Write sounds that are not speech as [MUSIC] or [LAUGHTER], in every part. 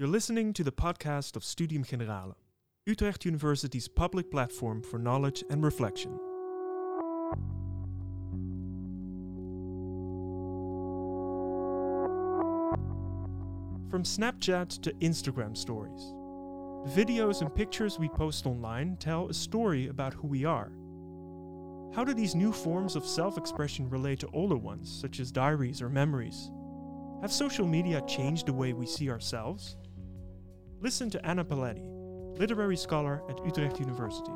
You're listening to the podcast of Studium Generale, Utrecht University's public platform for knowledge and reflection. From Snapchat to Instagram stories, the videos and pictures we post online tell a story about who we are. How do these new forms of self expression relate to older ones, such as diaries or memories? Have social media changed the way we see ourselves? Listen to Anna Poletti, literary scholar at Utrecht University.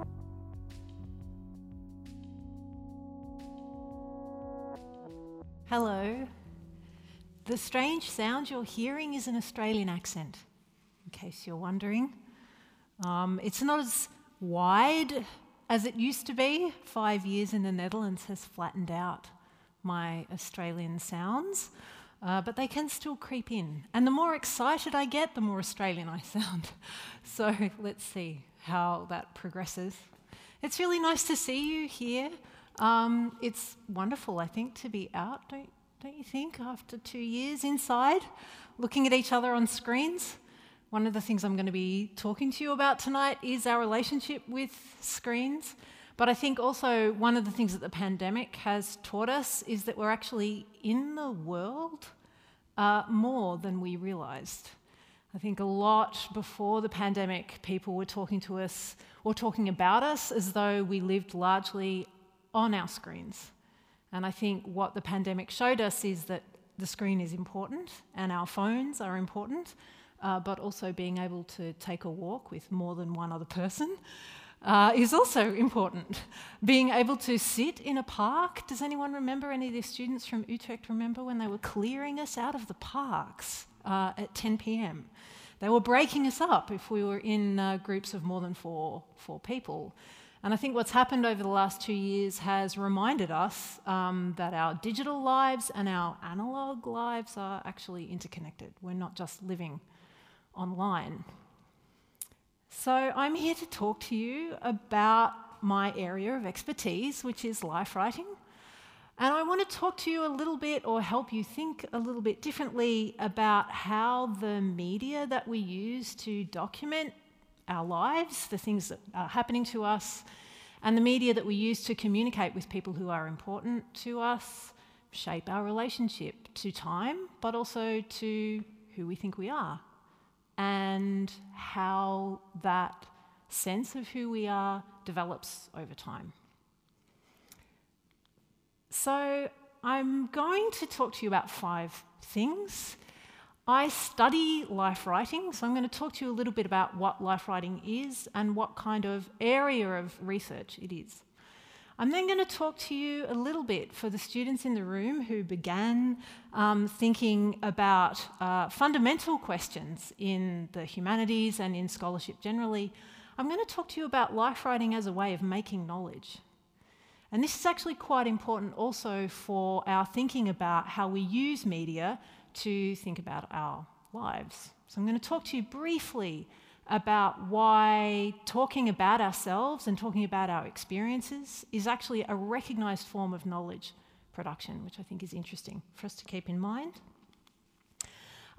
Hello. The strange sound you're hearing is an Australian accent, in case you're wondering. Um, it's not as wide as it used to be. Five years in the Netherlands has flattened out my Australian sounds, uh, but they can still creep in. And the more excited I get, the more Australian I [LAUGHS] sound. So let's see how that progresses. It's really nice to see you here. Um, it's wonderful, I think, to be out, don't, don't you think, after two years inside, looking at each other on screens? One of the things I'm going to be talking to you about tonight is our relationship with screens. But I think also one of the things that the pandemic has taught us is that we're actually in the world uh, more than we realized. I think a lot before the pandemic, people were talking to us or talking about us as though we lived largely on our screens. And I think what the pandemic showed us is that the screen is important and our phones are important, uh, but also being able to take a walk with more than one other person uh, is also important. [LAUGHS] Being able to sit in a park. Does anyone remember any of the students from Utrecht remember when they were clearing us out of the parks uh, at 10 p.m.? They were breaking us up if we were in uh, groups of more than four, four people. And I think what's happened over the last two years has reminded us um, that our digital lives and our analog lives are actually interconnected. We're not just living online. So, I'm here to talk to you about my area of expertise, which is life writing. And I want to talk to you a little bit or help you think a little bit differently about how the media that we use to document our lives, the things that are happening to us, and the media that we use to communicate with people who are important to us shape our relationship to time, but also to who we think we are and how that sense of who we are develops over time. So, I'm going to talk to you about five things. I study life writing, so I'm going to talk to you a little bit about what life writing is and what kind of area of research it is. I'm then going to talk to you a little bit for the students in the room who began um, thinking about uh, fundamental questions in the humanities and in scholarship generally. I'm going to talk to you about life writing as a way of making knowledge. And this is actually quite important also for our thinking about how we use media to think about our lives. So I'm going to talk to you briefly about why talking about ourselves and talking about our experiences is actually a recognized form of knowledge production, which I think is interesting for us to keep in mind.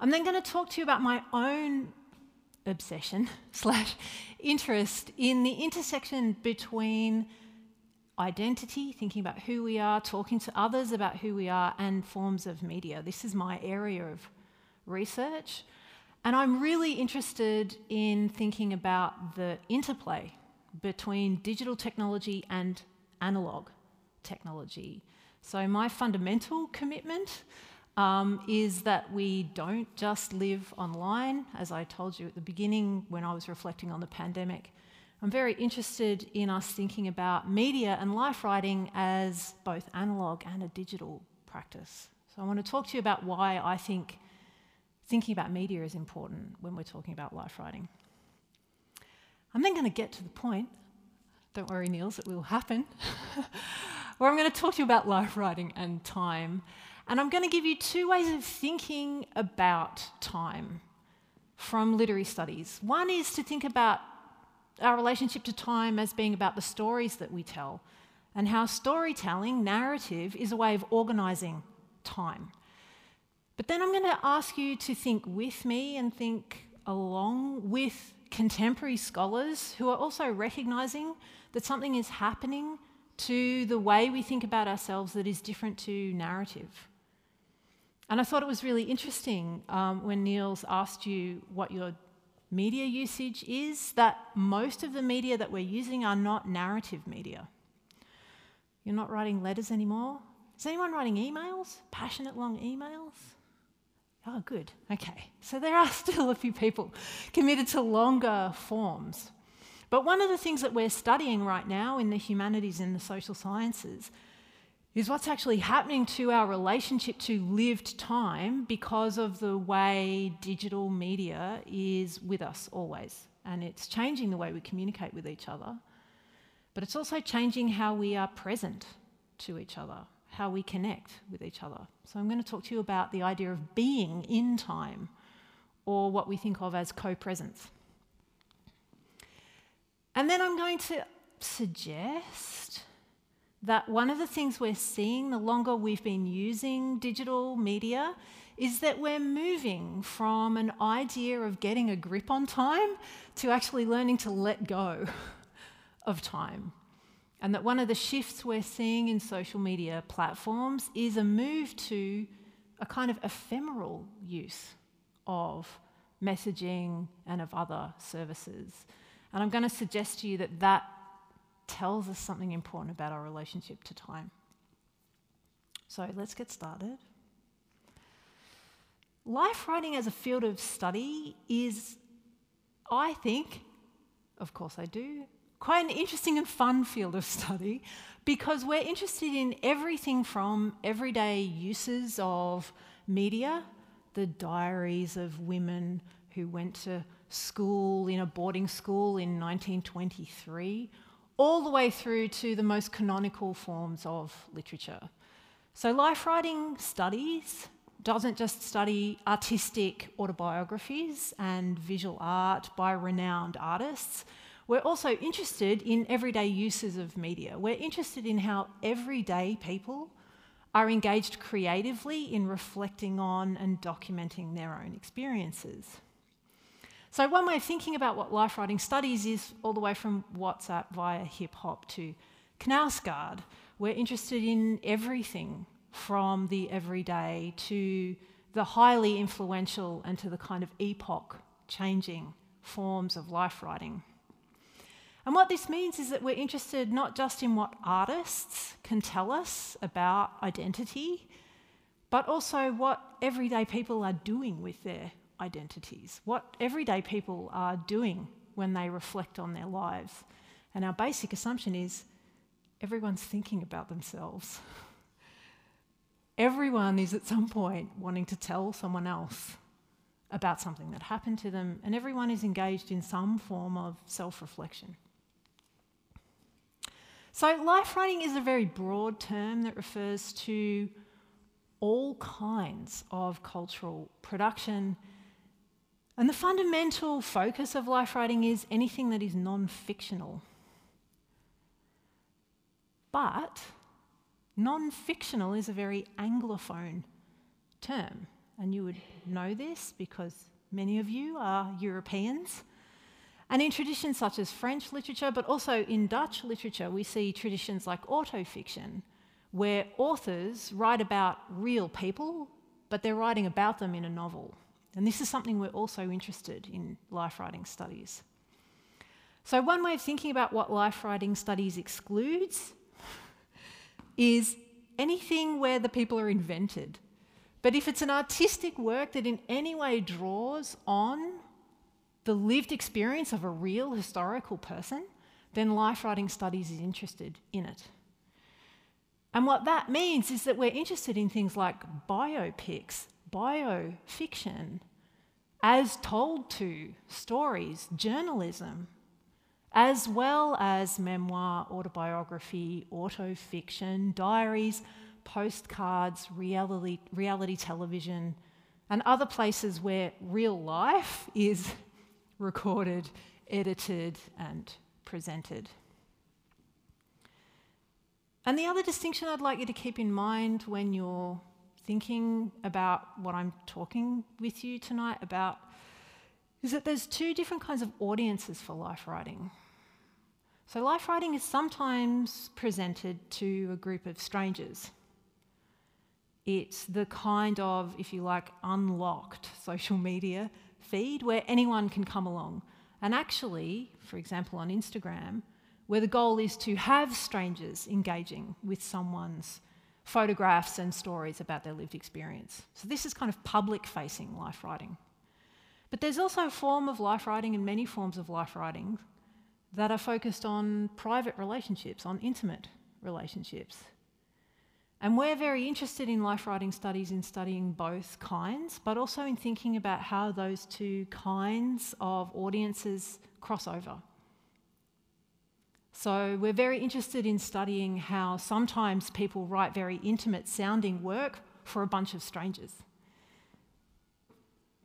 I'm then going to talk to you about my own obsession [LAUGHS] slash interest in the intersection between identity, thinking about who we are, talking to others about who we are, and forms of media. This is my area of research. And I'm really interested in thinking about the interplay between digital technology and analog technology. So, my fundamental commitment um, is that we don't just live online, as I told you at the beginning when I was reflecting on the pandemic. I'm very interested in us thinking about media and life writing as both analog and a digital practice. So, I want to talk to you about why I think thinking about media is important when we're talking about life writing. I'm then going to get to the point, don't worry, Niels, it will happen, [LAUGHS] where I'm going to talk to you about life writing and time. And I'm going to give you two ways of thinking about time from literary studies. One is to think about our relationship to time as being about the stories that we tell, and how storytelling, narrative, is a way of organizing time. But then I'm going to ask you to think with me and think along with contemporary scholars who are also recognizing that something is happening to the way we think about ourselves that is different to narrative. And I thought it was really interesting um, when Niels asked you what your media usage is, that most of the media that we're using are not narrative media. You're not writing letters anymore. Is anyone writing emails? Passionate long emails? Oh, good. Okay. So there are [LAUGHS] still a few people committed to longer forms. But one of the things that we're studying right now in the humanities and the social sciences is what's actually happening to our relationship to lived time because of the way digital media is with us always. And it's changing the way we communicate with each other, but it's also changing how we are present to each other, how we connect with each other. So I'm going to talk to you about the idea of being in time, or what we think of as co presence. And then I'm going to suggest that one of the things we're seeing the longer we've been using digital media is that we're moving from an idea of getting a grip on time to actually learning to let go [LAUGHS] of time. And that one of the shifts we're seeing in social media platforms is a move to a kind of ephemeral use of messaging and of other services. And I'm going to suggest to you that that tells us something important about our relationship to time. So let's get started. Life writing as a field of study is, I think, of course I do, quite an interesting and fun field of [LAUGHS] study because we're interested in everything from everyday uses of media, the diaries of women who went to school in a boarding school in 1923 all the way through to the most canonical forms of literature. So, life writing studies doesn't just study artistic autobiographies and visual art by renowned artists. We're also interested in everyday uses of media. We're interested in how everyday people are engaged creatively in reflecting on and documenting their own experiences. So, one way of thinking about what life writing studies is all the way from WhatsApp via hip hop to Knausgaard. We're interested in everything from the everyday to the highly influential and to the kind of epoch changing forms of life writing. And what this means is that we're interested not just in what artists can tell us about identity, but also what everyday people are doing with their identities, what everyday people are doing when they reflect on their lives. And our basic assumption is everyone's thinking about themselves. Everyone is at some point wanting to tell someone else about something that happened to them, and everyone is engaged in some form of self reflection. So, life writing is a very broad term that refers to all kinds of cultural production and the fundamental focus of life writing is anything that is non fictional. But non fictional is a very anglophone term. And you would know this because many of you are Europeans. And in traditions such as French literature, but also in Dutch literature, we see traditions like autofiction, where authors write about real people, but they're writing about them in a novel. And this is something we're also interested in life writing studies. So, one way of thinking about what life writing studies excludes [LAUGHS] is anything where the people are invented. But if it's an artistic work that in any way draws on the lived experience of a real historical person, then life writing studies is interested in it. And what that means is that we're interested in things like biopics biofiction, as told to stories, journalism, as well as memoir, autobiography, autofiction, diaries, postcards, reality, reality television, and other places where real life is recorded, edited, and presented. And the other distinction I'd like you to keep in mind when you're thinking about what I'm talking with you tonight about is that there's two different kinds of audiences for life writing. So, life writing is sometimes presented to a group of strangers. It's the kind of, if you like, unlocked social media feed where anyone can come along. And actually, for example, on Instagram, where the goal is to have strangers engaging with someone's photographs and stories about their lived experience. So, this is kind of public facing life writing. But there's also a form of life writing and many forms of life writing that are focused on private relationships, on intimate relationships. And we're very interested in life writing studies in studying both kinds, but also in thinking about how those two kinds of audiences cross over. So, we're very interested in studying how sometimes people write very intimate sounding work for a bunch of strangers.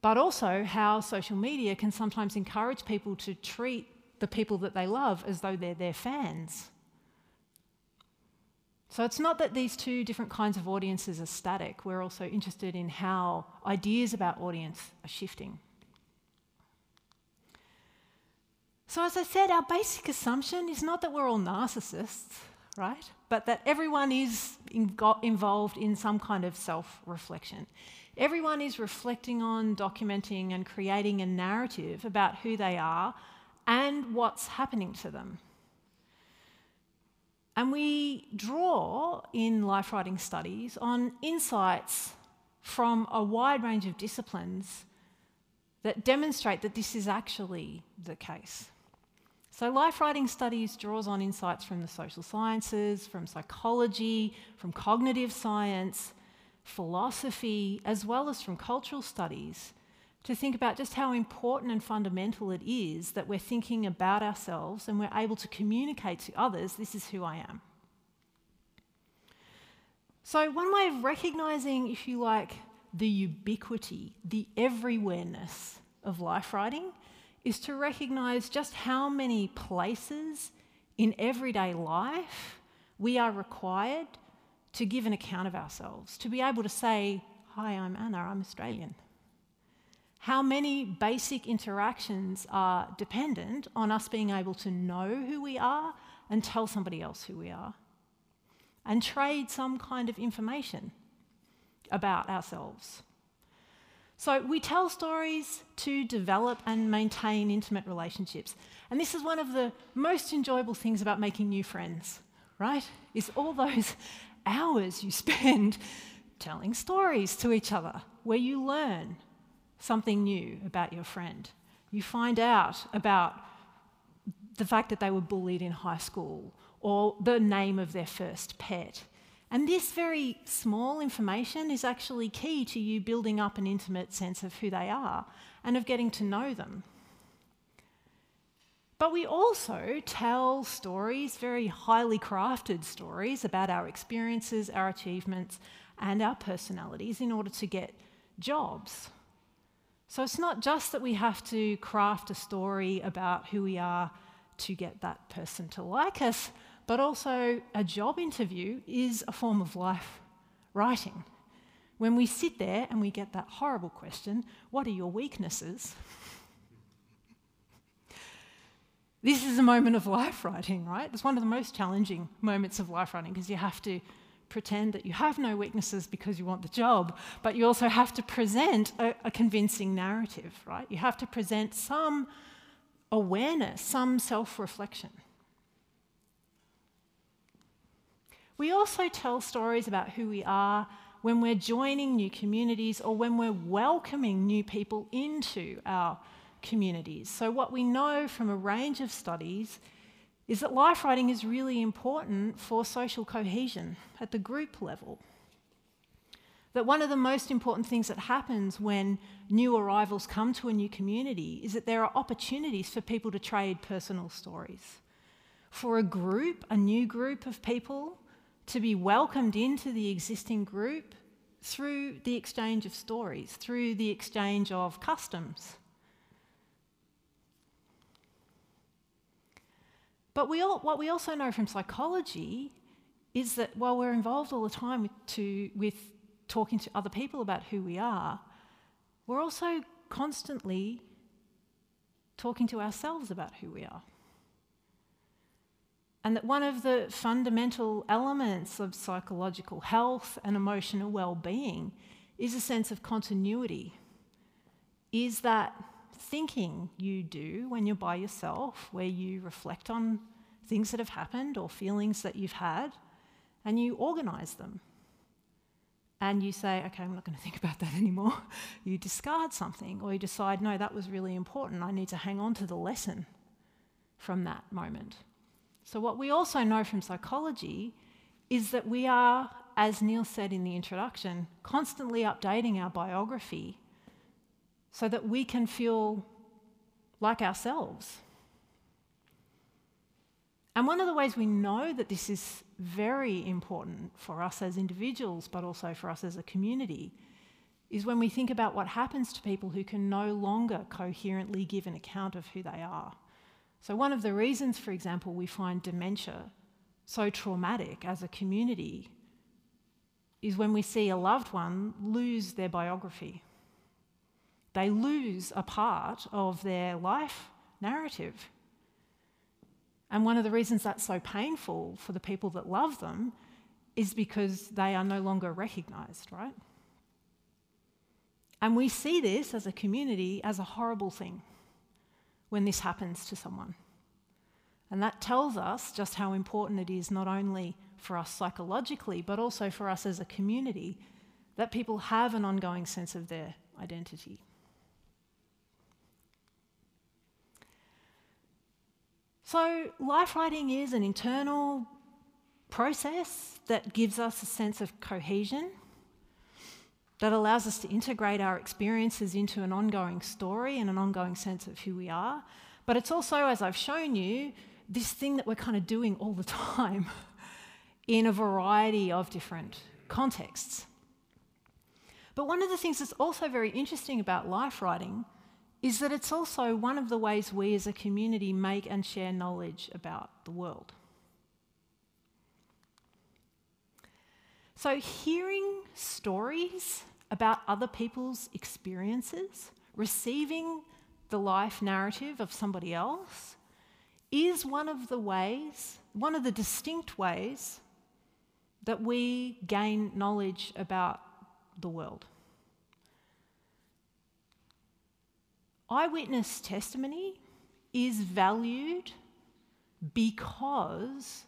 But also how social media can sometimes encourage people to treat the people that they love as though they're their fans. So it's not that these two different kinds of audiences are static, we're also interested in how ideas about audience are shifting. So, as I said, our basic assumption is not that we're all narcissists, right? But that everyone is in, involved in some kind of self reflection. Everyone is reflecting on, documenting, and creating a narrative about who they are and what's happening to them. And we draw in life writing studies on insights from a wide range of disciplines that demonstrate that this is actually the case. So, life writing studies draws on insights from the social sciences, from psychology, from cognitive science, philosophy, as well as from cultural studies to think about just how important and fundamental it is that we're thinking about ourselves and we're able to communicate to others this is who I am. So, one way of recognizing, if you like, the ubiquity, the everywhereness of life writing is to recognize just how many places in everyday life we are required to give an account of ourselves, to be able to say, Hi, I'm Anna, I'm Australian. How many basic interactions are dependent on us being able to know who we are and tell somebody else who we are? And trade some kind of information about ourselves. So, we tell stories to develop and maintain intimate relationships. And this is one of the most enjoyable things about making new friends, right? Is all those [LAUGHS] hours you spend [LAUGHS] telling stories to each other where you learn something new about your friend. You find out about the fact that they were bullied in high school or the name of their first pet. And this very small information is actually key to you building up an intimate sense of who they are and of getting to know them. But we also tell stories, very highly crafted stories, about our experiences, our achievements, and our personalities in order to get jobs. So it's not just that we have to craft a story about who we are to get that person to like us, but also, a job interview is a form of life writing. When we sit there and we get that horrible question, What are your weaknesses? this is a moment of life writing, right? It's one of the most challenging moments of life writing because you have to pretend that you have no weaknesses because you want the job, but you also have to present a, a convincing narrative, right? You have to present some awareness, some self reflection. We also tell stories about who we are when we're joining new communities or when we're welcoming new people into our communities. So, what we know from a range of studies is that life writing is really important for social cohesion at the group level. That one of the most important things that happens when new arrivals come to a new community is that there are opportunities for people to trade personal stories. For a group, a new group of people, to be welcomed into the existing group through the exchange of stories, through the exchange of customs. But we all, what we also know from psychology is that while we're involved all the time with, to, with talking to other people about who we are, we're also constantly talking to ourselves about who we are. And that one of the fundamental elements of psychological health and emotional well being is a sense of continuity. Is that thinking you do when you're by yourself, where you reflect on things that have happened or feelings that you've had and you organize them? and you say, okay, I'm not going [LAUGHS] to think about that anymore, [LAUGHS] you discard something or you decide, no, that was really important. I need to hang on to the lesson from that moment. So, what we also know from psychology is that we are, as Neil said in the introduction, constantly updating our biography so that we can feel like ourselves. And one of the ways we know that this is very important for us as individuals, but also for us as a community, is when we think about what happens to people who can no longer coherently give an account of who they are. So, one of the reasons, for example, we find dementia so traumatic as a community is when we see a loved one lose their biography. They lose a part of their life narrative. And one of the reasons that's so painful for the people that love them is because they are no longer recognized, right? And we see this as a community as a horrible thing when this happens to someone. And that tells us just how important it is, not only for us psychologically, but also for us as a community, that people have an ongoing sense of their identity. So, life writing is an internal process that gives us a sense of cohesion, that allows us to integrate our experiences into an ongoing story and an ongoing sense of who we are. But it's also, as I've shown you, this thing that we're kind of doing all the [LAUGHS] time in a variety of different contexts. But one of the things that's also very interesting about life writing is that it's also one of the ways we as a community make and share knowledge about the world. So, hearing stories about other people's experiences, receiving the life narrative of somebody else, is one of the ways, one of the distinct ways that we gain knowledge about the world. Eyewitness testimony is valued because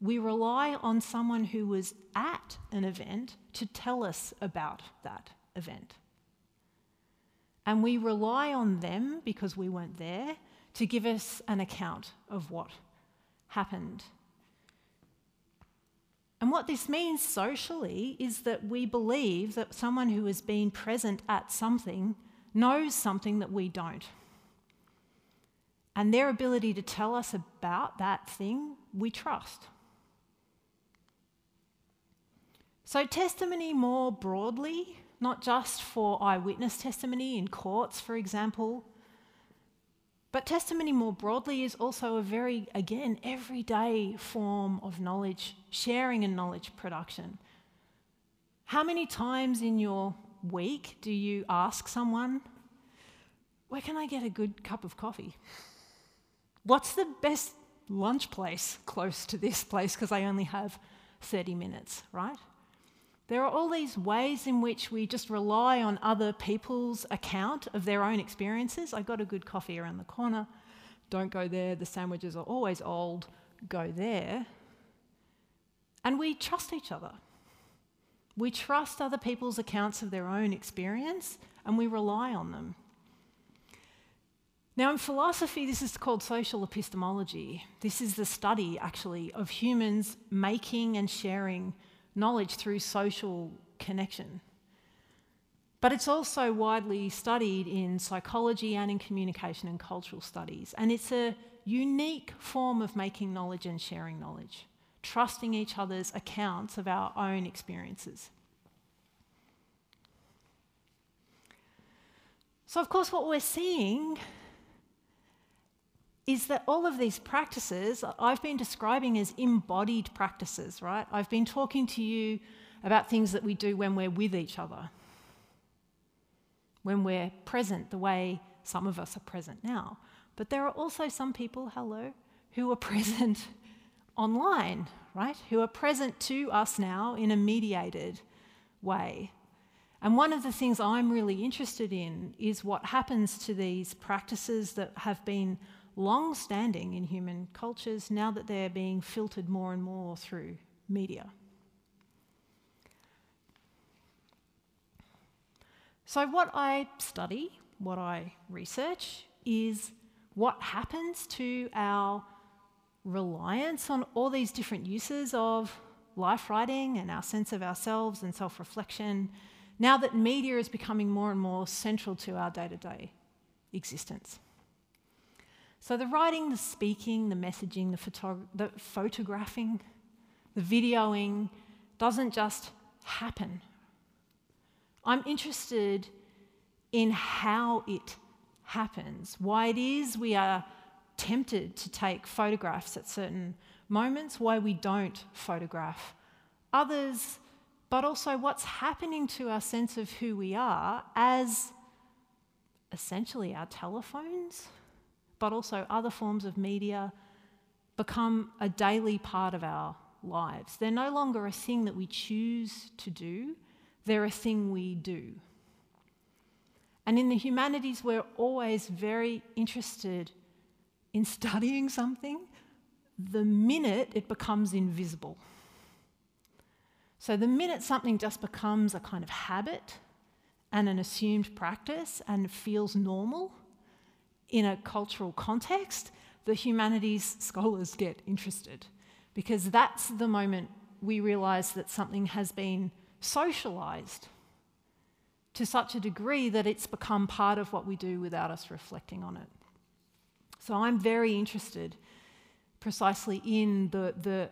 we rely on someone who was at an event to tell us about that event. And we rely on them because we weren't there to give us an account of what happened. And what this means socially is that we believe that someone who has been present at something knows something that we don't. And their ability to tell us about that thing, we trust. So, testimony more broadly, not just for eyewitness testimony in courts, for example, but testimony more broadly is also a very, again, everyday form of knowledge sharing and knowledge production. How many times in your week do you ask someone, Where can I get a good cup of coffee? What's the best lunch place close to this place? Because I only have 30 minutes, right? There are all these ways in which we just rely on other people's account of their own experiences. I got a good coffee around the corner. Don't go there. The sandwiches are always old. Go there. And we trust each other. We trust other people's accounts of their own experience and we rely on them. Now, in philosophy, this is called social epistemology. This is the study, actually, of humans making and sharing knowledge through social connection. But it's also widely studied in psychology and in communication and cultural studies. And it's a unique form of making knowledge and sharing knowledge trusting each other's accounts of our own experiences. So, of course, what we're seeing is that all of these practices I've been describing as embodied practices, right? I've been talking to you about things that we do when we're with each other, when we're present, the way some of us are present now. But there are also some people, hello, who are [LAUGHS] present online, right? Who are present to us now in a mediated way. And one of the things I'm really interested in is what happens to these practices that have been long standing in human cultures now that they're being filtered more and more through media. So, what I study, what I research, is what happens to our reliance on all these different uses of life writing and our sense of ourselves and self reflection now that media is becoming more and more central to our day to day existence. So, the writing, the speaking, the messaging, the, photog- the photographing, the videoing doesn't just happen. I'm interested in how it happens, why it is we are tempted to take photographs at certain moments, why we don't photograph others, but also what's happening to our sense of who we are as essentially our telephones, but also other forms of media become a daily part of our lives. They're no longer a thing that we choose to do, they're a thing we do. And in the humanities, we're always very interested in studying something the minute it becomes invisible. So, the minute something just becomes a kind of habit and an assumed practice and feels normal in a cultural context, the humanities scholars get interested because that's the moment we realize that something has been socialized to such a degree that it's become part of what we do without us reflecting on it. So I'm very interested precisely in the, the,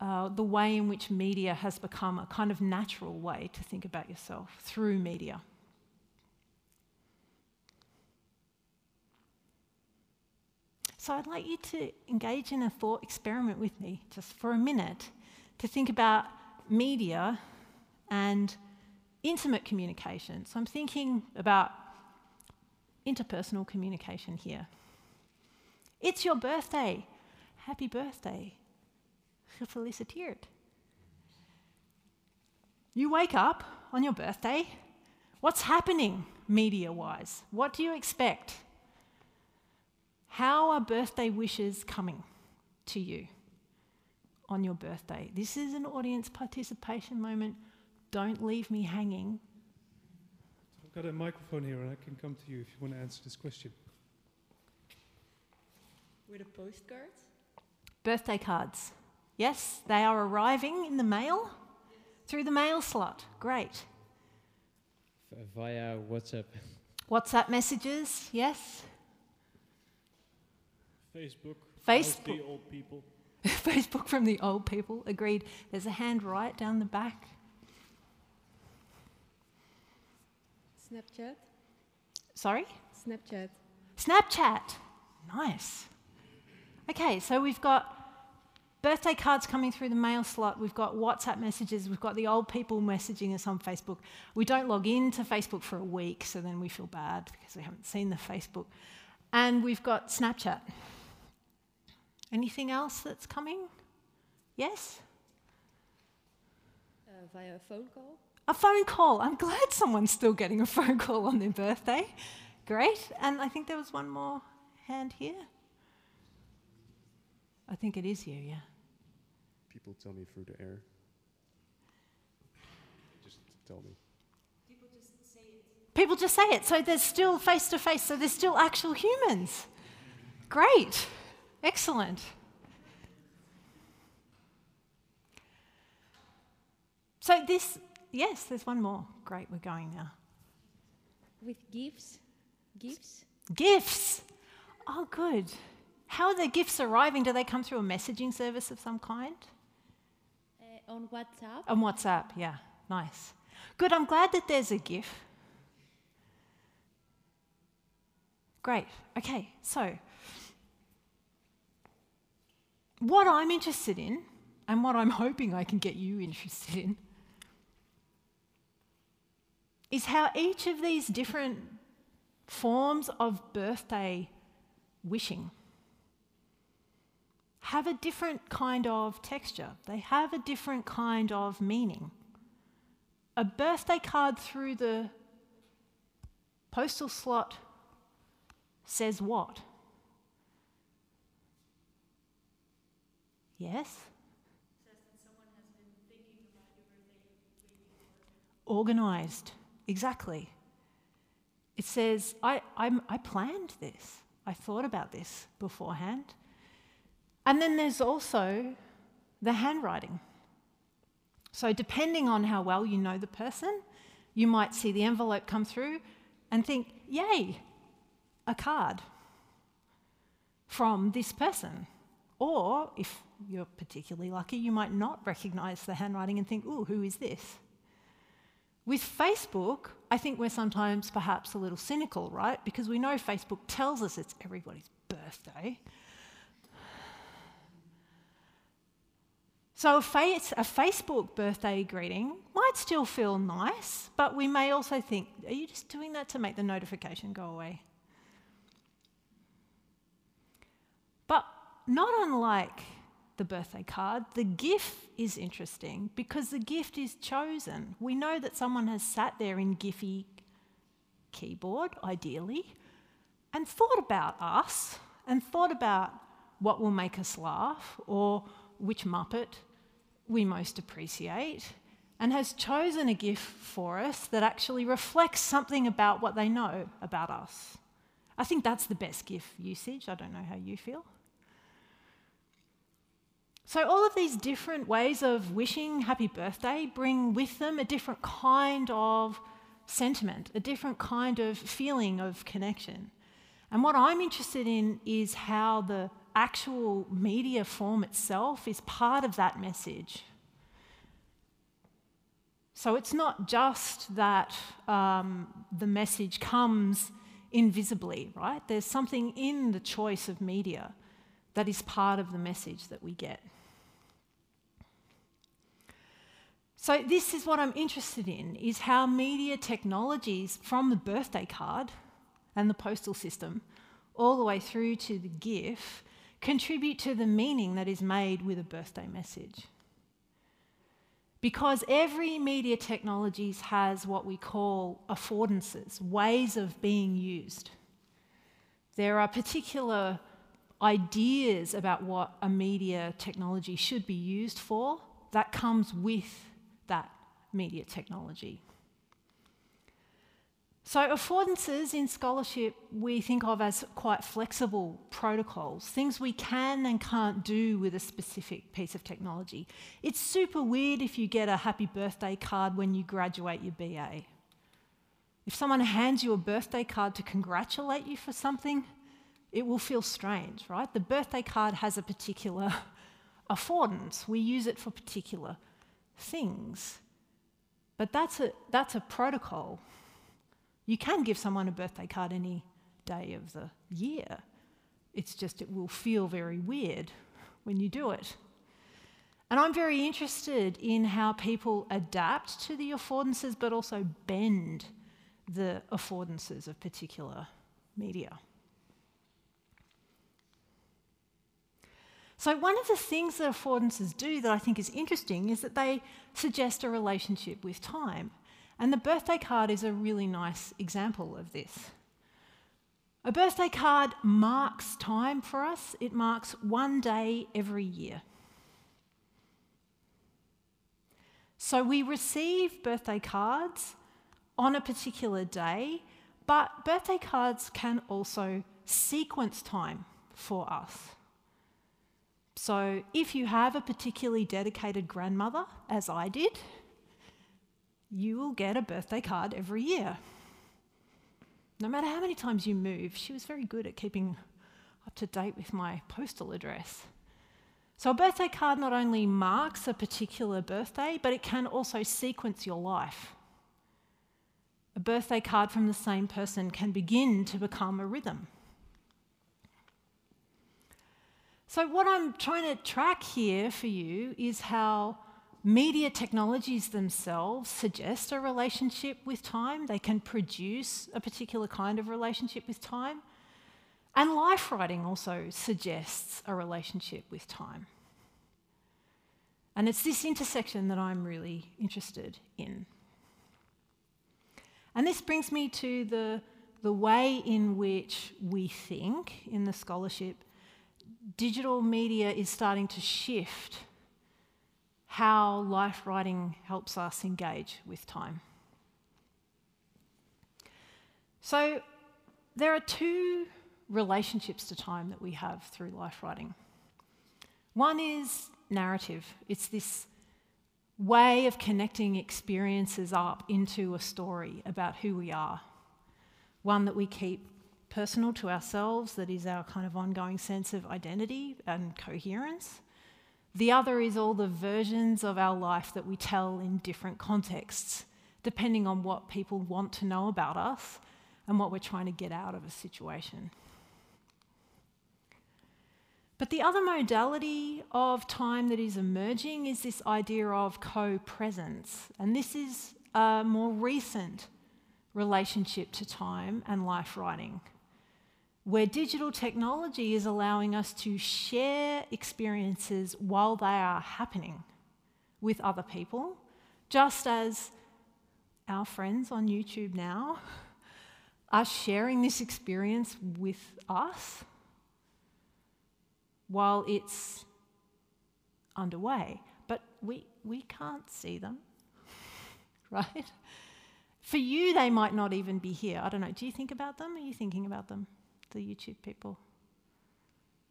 uh, the way in which media has become a kind of natural way to think about yourself through media. So I'd like you to engage in a thought experiment with me just for a minute to think about media and intimate communication. So I'm thinking about interpersonal communication here. It's your birthday. Happy birthday. Gefeliciteerd. You wake up on your birthday. What's happening media wise? What do you expect? How are birthday wishes coming to you on your birthday? This is an audience participation moment don't leave me hanging. I've got a microphone here and I can come to you if you want to answer this question. With a postcards? Birthday cards. Yes, they are arriving in the mail through the mail slot. Great. V- via WhatsApp. WhatsApp messages, yes. Facebook. Facebook. The old people. [LAUGHS] Facebook from the old people, agreed. There's a hand right down the back. Snapchat? Sorry? Snapchat. Snapchat. Nice. Okay, so we've got birthday cards coming through the mail slot. We've got WhatsApp messages. We've got the old people messaging us on Facebook. We don't log into Facebook for a week, so then we feel bad because we haven't seen the Facebook. And we've got Snapchat. Anything else that's coming? Yes? Uh, via a phone call? A phone call. I'm glad someone's still getting a phone call on their birthday. Great. And I think there was one more hand here. I think it is you, yeah. People tell me through the air. Just tell me. People just say it. So there's still face to face, so there's still actual humans. Great. Excellent. So this, yes, there's one more. Great, we're going now. With GIFs? GIFs? GIFs. Oh, good. How are the GIFs arriving? Do they come through a messaging service of some kind? Uh, on WhatsApp? On WhatsApp, yeah. Nice. Good, I'm glad that there's a GIF. Great. Okay, so what I'm interested in, and what I'm [LAUGHS] hoping I can get you interested in, is how each of these different forms of birthday wishing have a different kind of texture, they have a different kind of meaning. A birthday card through the postal slot says what? Yes? Organised, exactly. It says, I, I'm, I planned this. I thought about this beforehand. And then there's also the handwriting. So, depending on how well you know the person, you might see the envelope come through and think, yay, a card from this person. Or, if you're particularly lucky, you might not recognize the handwriting and think, ooh, who is this? With Facebook, I think we're sometimes perhaps a little cynical, right? Because we know Facebook tells us it's everybody's birthday. So a, face, a, Facebook birthday greeting might still feel nice, but we may also think, are you just doing that to make the notification go away? But not unlike the birthday card, the GIF is interesting because the GIF is chosen. We know that someone has sat there in Giphy keyboard, ideally, and thought about us and thought about what will make us laugh or which Muppet we most appreciate and has chosen a GIF for us that actually reflects something about what they know about us. I think that's the best GIF usage. I don't know how you feel. So, all of these different ways of wishing happy birthday bring with them a different kind of sentiment, a different kind of feeling of connection. And what I'm interested in is how the actual media form itself is part of that message. So it's not just that um, the message comes invisibly, right? There's something in the choice of media that is part of the message that we get. So this is what I'm interested in is how media technologies from the birthday card and the postal system all the way through to the GIF contribute to the meaning that is made with a birthday message. Because every media technologies has what we call affordances, ways of being used. There are particular ideas about what a media technology should be used for that comes with that media technology. So, affordances in scholarship we think of as quite flexible protocols, things we can and can't do with a specific piece of technology. It's super weird if you get a happy birthday card when you graduate your BA. If someone hands you a birthday card to congratulate you for something, it will feel strange, right? The birthday card has a particular [LAUGHS] affordance, we use it for particular things. But that's a, that's a protocol. You can give someone a birthday card any day of the year. It's just it will feel very weird when you do it. And I'm very interested in how people adapt to the affordances but also bend the affordances of particular media. So, one of the things that affordances do that I think is interesting is that they suggest a relationship with time. And the birthday card is a really nice example of this. A birthday card marks time for us, it marks one day every year. So we receive birthday cards on a particular day, but birthday cards can also sequence time for us. So if you have a particularly dedicated grandmother, as I did, you will get a birthday card every year. No matter how many times you move, she was very good at keeping up to date with my postal address. So, a birthday card not only marks a particular birthday, but it can also sequence your life. A birthday card from the same person can begin to become a rhythm. So, what I'm trying to track here for you is how Media technologies themselves suggest a relationship with time. They can produce a particular kind of relationship with time. And life writing also suggests a relationship with time. And it's this intersection that I'm really interested in. And this brings me to the, the way in which we think in the scholarship digital media is starting to shift how life writing helps us engage with time. So, there are two relationships to time that we have through life writing. One is narrative, it's this way of connecting experiences up into a story about who we are, one that we keep personal to ourselves, that is our kind of ongoing sense of identity and coherence. The other is all the versions of our life that we tell in different contexts, depending on what people want to know about us and what we're trying to get out of a situation. But the other modality of time that is emerging is this idea of co presence. And this is a more recent relationship to time and life writing, where digital technology is allowing us to share experiences while they are happening with other people, just as our friends on YouTube now [LAUGHS] are sharing this experience with us while it's underway. But we, we can't see them, [LAUGHS] right? For you, they might not even be here. I don't know. Do you think about them? Are you thinking about them, the YouTube people?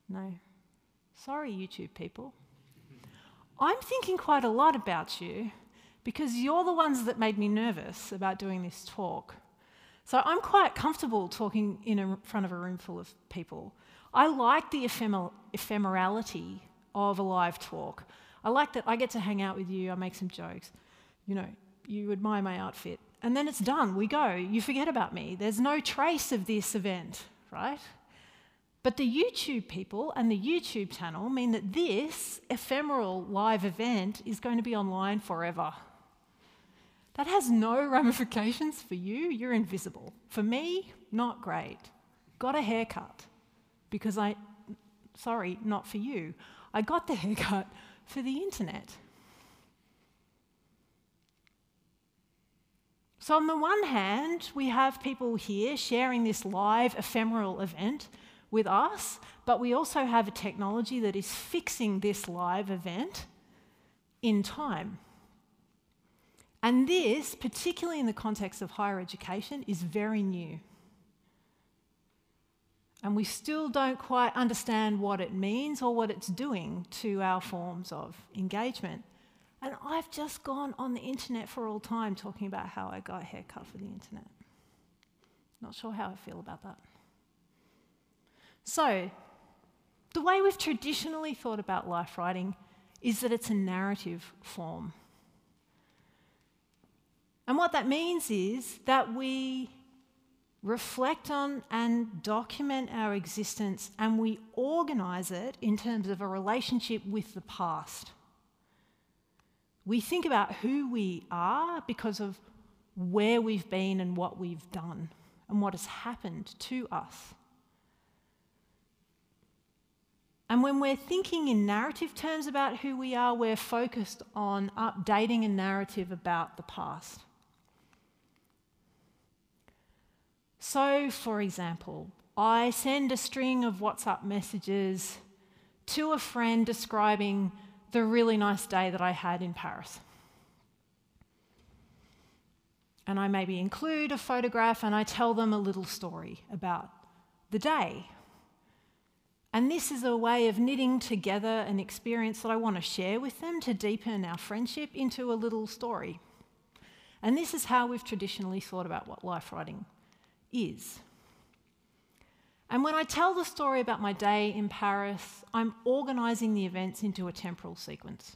No. Sorry, YouTube people. I'm thinking quite a lot about you because you're the ones that made me nervous about doing this talk. So I'm quite comfortable talking in a, front of a room full of people I like the ephemer- ephemerality of a live talk. I like that I get to hang out with you, I make some jokes. You know, you admire my outfit. And then it's done. We go. You forget about me. There's no trace of this event, right? But the YouTube people and the YouTube channel mean that this ephemeral live event is going to be online forever. That has no [LAUGHS] ramifications for you. You're invisible. For me, not great. Got a haircut because I, sorry, not for you. I got the [LAUGHS] haircut for the internet. So, on the one hand, we have people here sharing this live ephemeral event with us, but we also have a technology that is fixing this live event in time. And this, particularly in the context of higher education, is very new. And we still don't quite understand what it means or what it's doing to our forms of engagement. And I've just gone on the internet for all time talking about how I got a haircut for the internet. Not sure how I feel about that. So, the way we've traditionally thought about life writing is that it's a narrative form. And what that means is that we reflect on and document our existence, and we organize it in terms of a relationship with the past. We think about who we are because of where we've been and what we've done and what has happened to us. And when we're thinking in narrative terms about who we are, we're focused on updating a narrative about the past. So, for example, I send a string of WhatsApp messages to a friend describing the really nice day that I had in Paris. And I maybe include a photograph and I tell them a little story about the day. And this is a way of knitting together an experience that I want to share with them to deepen our friendship into a little story. And this is how we've traditionally thought about what life writing is. And when I tell the story about my day in Paris, I'm organising the events into a temporal sequence.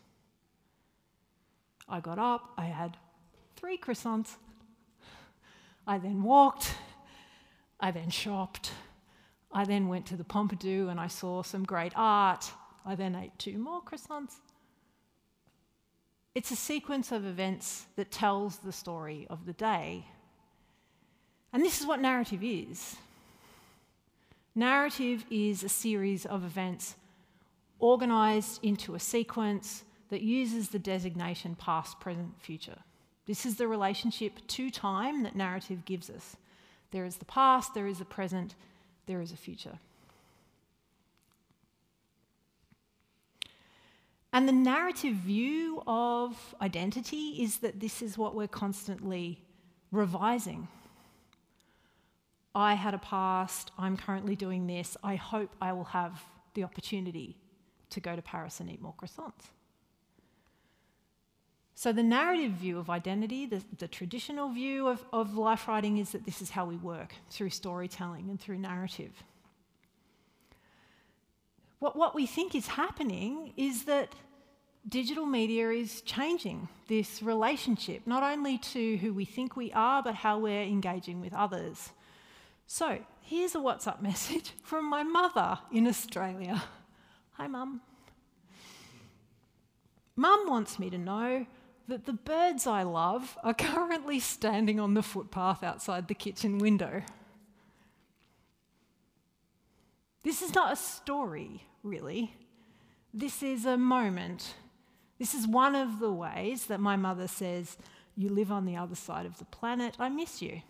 I got up, I had three croissants. I then walked, I then shopped, I then went to the Pompidou and I saw some great art. I then ate two more croissants. It's a sequence of events that tells the story of the day. And this is what narrative is. Narrative is a series of events organised into a sequence that uses the designation past, present, future. This is the relationship to time that narrative gives us. There is the past, there is the present, there is a future. And the narrative view of identity is that this is what we're constantly revising. I had a past, I'm currently doing this, I hope I will have the opportunity to go to Paris and eat more croissants. So, the narrative view of identity, the, the traditional view of, of life writing, is that this is how we work through storytelling and through narrative. What, what we think is happening is that digital media is changing this relationship, not only to who we think we are, but how we're engaging with others. So, here's a WhatsApp message [LAUGHS] from my mother in Australia. Hi, Mum. Mum wants me to know that the birds I love are [LAUGHS] currently standing on the footpath outside the kitchen window. This is not a story, really. This is a moment. This is one of the ways that my mother says, You live on the other side of the planet, I miss you.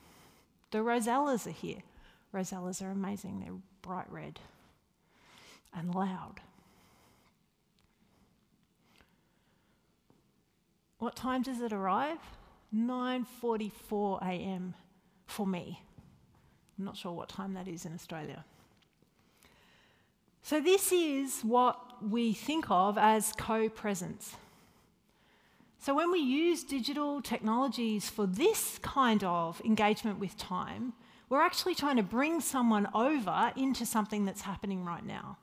The rosellas are here. Rosellas are amazing, they're bright red and loud. What time does it arrive? 9:44 a.m. for me. I'm not sure what time that is in Australia. So this is what we think of as co-presence. So when we use digital technologies for this kind of engagement with time, we're actually trying to bring someone over into something that's happening right now.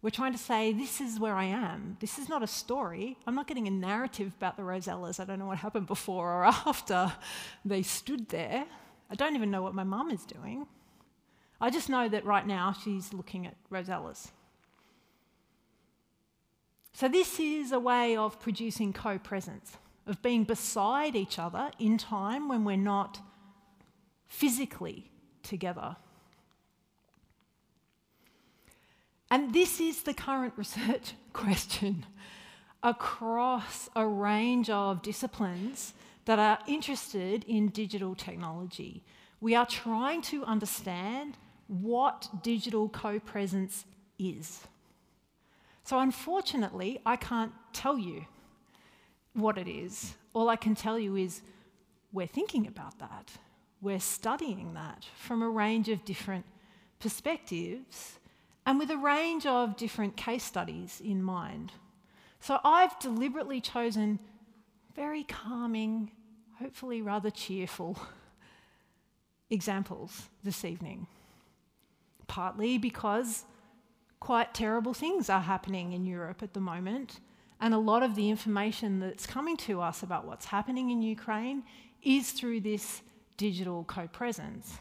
We're trying to say, this is where I am. This is not a story. I'm not getting a narrative about the Rosellas. I don't know what happened before or [LAUGHS] after they stood there. I don't even know what my mum is doing. I just know that right now she's looking at Rosellas. So, this is a way of producing co presence, of being beside each other in time when we're not physically together. And this is the current [LAUGHS] research question across a range of disciplines that are interested in digital technology. We are trying to understand what digital co presence is. So, unfortunately, I can't tell you what it is. All I can tell you is we're thinking about that. We're studying that from a range of different perspectives and with a range of different case studies in mind. So I've deliberately chosen very calming, hopefully rather cheerful [LAUGHS] examples this evening. Partly because quite terrible things are happening in Europe at the moment, and a lot of the information that's coming to us about what's happening in Ukraine is through this digital co presence.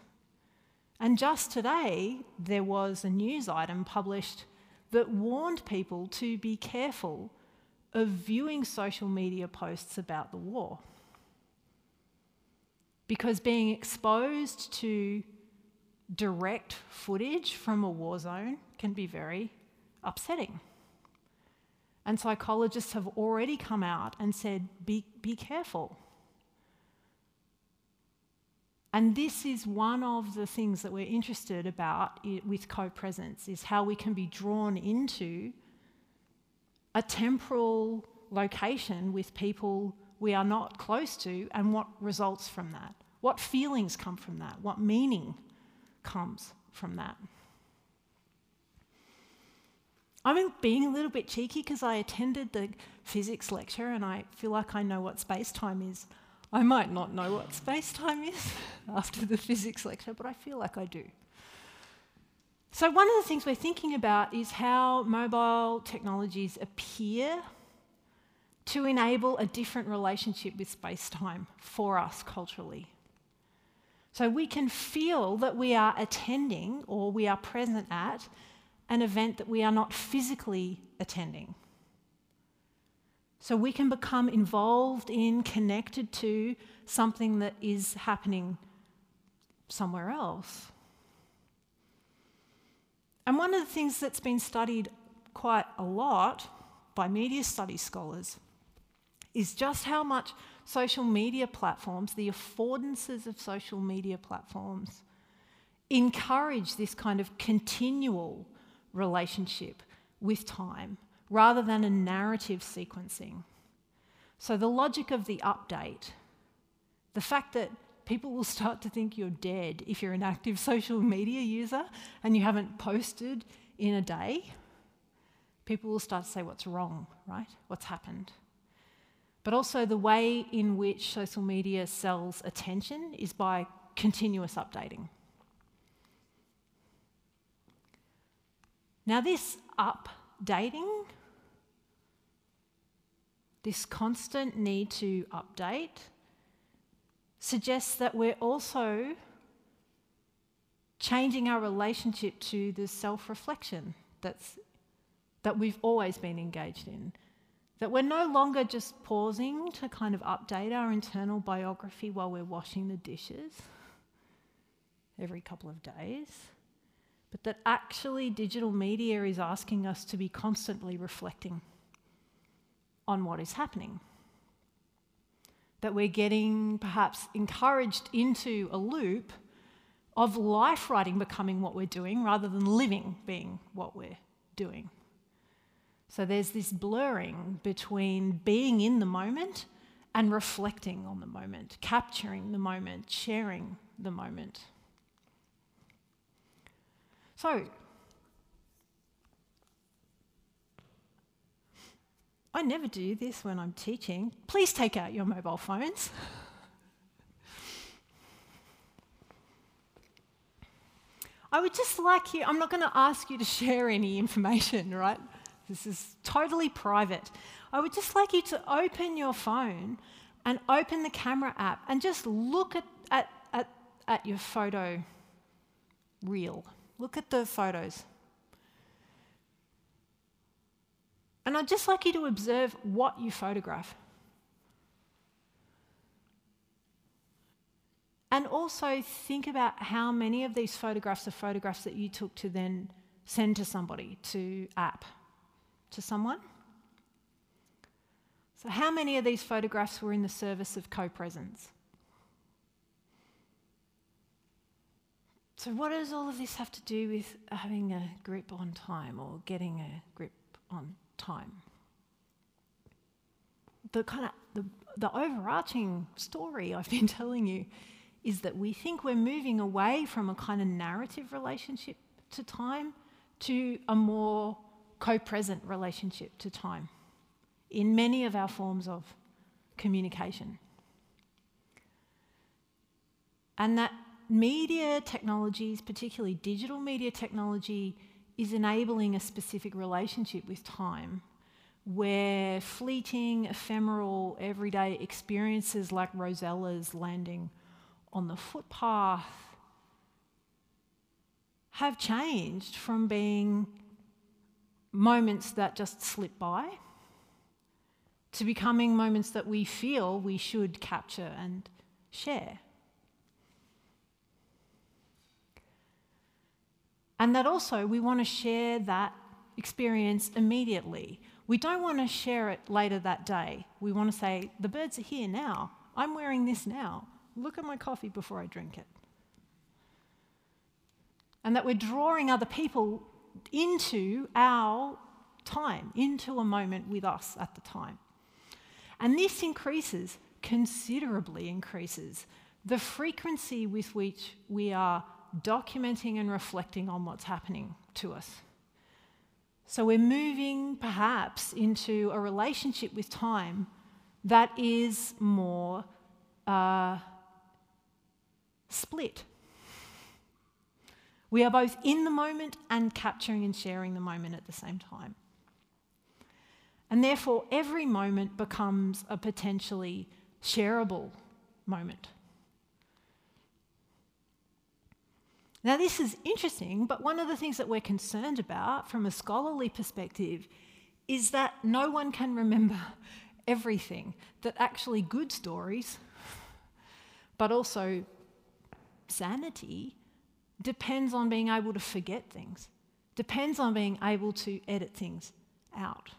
And just today, there was a news item published that warned people to be careful of viewing social media posts about the war. Because being exposed to direct footage from a war zone can be very upsetting. And psychologists have already come out and said, be, be careful. And this is one of the things that we're interested about with co-presence is how we can be drawn into a temporal location with people we are not close to and what results from that. What feelings come from that? What meaning comes from that? I'm being a little bit cheeky because I attended the physics lecture and I feel like I know what space time is. I might not know what space time is [LAUGHS] after the physics lecture, but I feel like I do. So, one of the things we're thinking about is how mobile technologies appear to enable a different relationship with space time for us culturally. So, we can feel that we are attending or we are present at an event that we are not physically attending. So we can become involved in, connected to something that is happening somewhere else. And one of the things that's been studied quite a lot by media studies scholars is just how much social media platforms, the affordances of social media platforms, encourage this kind of continual relationship with time rather than a narrative sequencing. So, the logic of the update, the fact that people will start to think you're dead if you're an active [LAUGHS] social media user and you haven't posted in a day, people will start to say, What's wrong, right? What's happened? But also, the way in which social media sells attention is by continuous updating. Now, this updating, this constant need to update, suggests that we're also changing our relationship to the self reflection that's that we've always been engaged in. That we're no longer just pausing to kind of update our internal biography while we're washing the dishes every couple of days, but that actually digital media is asking us to be constantly reflecting on what is happening. That we're getting perhaps encouraged into a loop of life writing becoming what we're doing rather than living being what we're doing. So there's this blurring between being in the moment and reflecting on the moment, capturing the moment, sharing the moment. So, I never do this when I'm teaching. Please take out your mobile phones. I would just like you, I'm not going to ask you to share any information, right? This is totally private. I would just like you to open your phone and open the camera app and just look at, at, at, at your photo reel. Look at the photos. And I'd just like you to observe what you photograph. And also think about how many of these photographs are photographs that you took to then send to somebody, to app to someone? So, how many of these photographs were in the service of co presence? So, what does all of this have to do with having a grip on time or getting a grip on time? The kind of the, the overarching story I've been [LAUGHS] telling you is that we think we're moving away from a kind of narrative relationship to time to a more co present relationship to time in many of our forms of communication. And that media technologies, particularly digital media technology, is enabling a specific relationship with time where fleeting, ephemeral, everyday experiences like Rosella's landing on the footpath have changed from being moments that just slip by to becoming moments that we feel we should capture and share. And that also we want to share that experience immediately. We don't want to share it later that day. We want to say, the birds are here now. I'm wearing this now. Look at my coffee before I drink it. And that we're drawing other people into our time, into a moment with us at the time. And this increases, considerably increases, the frequency with which we are documenting and reflecting on what's happening to us. So we're moving perhaps into a relationship with time that is more uh, split we are both in the moment and capturing and sharing the moment at the same time. And therefore, every moment becomes a potentially shareable moment. Now, this is interesting, but one of the things that we're concerned about from a scholarly perspective is that no one can remember [LAUGHS] everything. That actually good stories, but also sanity, depends on being able to forget things, depends on being able to edit things out.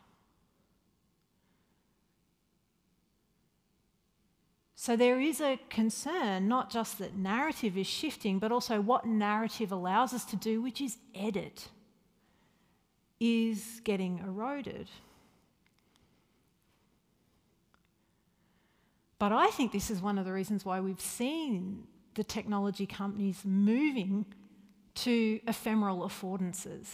So there is a concern, not just that narrative is shifting, but also what narrative allows us to do, which is edit, is getting eroded. But I think this is one of the reasons why we've seen the technology companies moving to ephemeral affordances,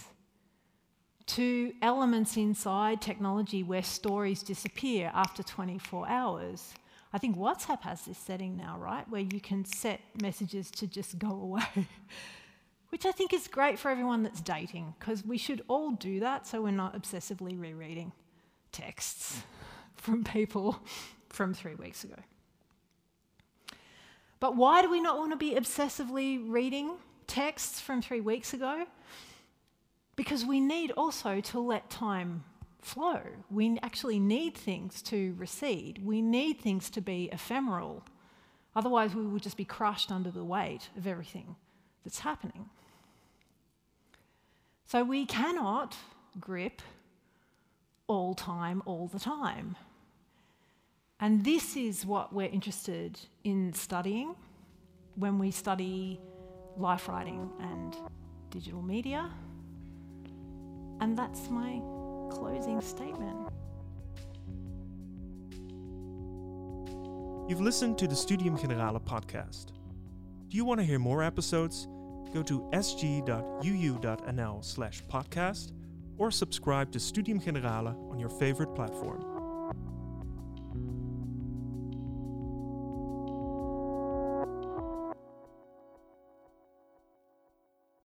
to elements inside technology where stories disappear after 24 hours. I think WhatsApp has this setting now, right, where you can set messages to just go away, [LAUGHS] which I think is great for everyone that's dating, because we should all do that so we're not obsessively rereading texts [LAUGHS] from people [LAUGHS] from three weeks ago. But why do we not want to be obsessively reading texts from three weeks ago? Because we need also to let time flow. We actually need things to recede. We need things to be ephemeral. Otherwise, we will just be crushed under the weight of everything that's happening. So we cannot grip all time, all the time. And this is what we're interested in studying when we study life writing and digital media. And that's my closing statement. You've listened to the Studium Generale podcast. Do you want to hear more episodes? Go to sg.uu.nl slash podcast or subscribe to Studium Generale on your favorite platform.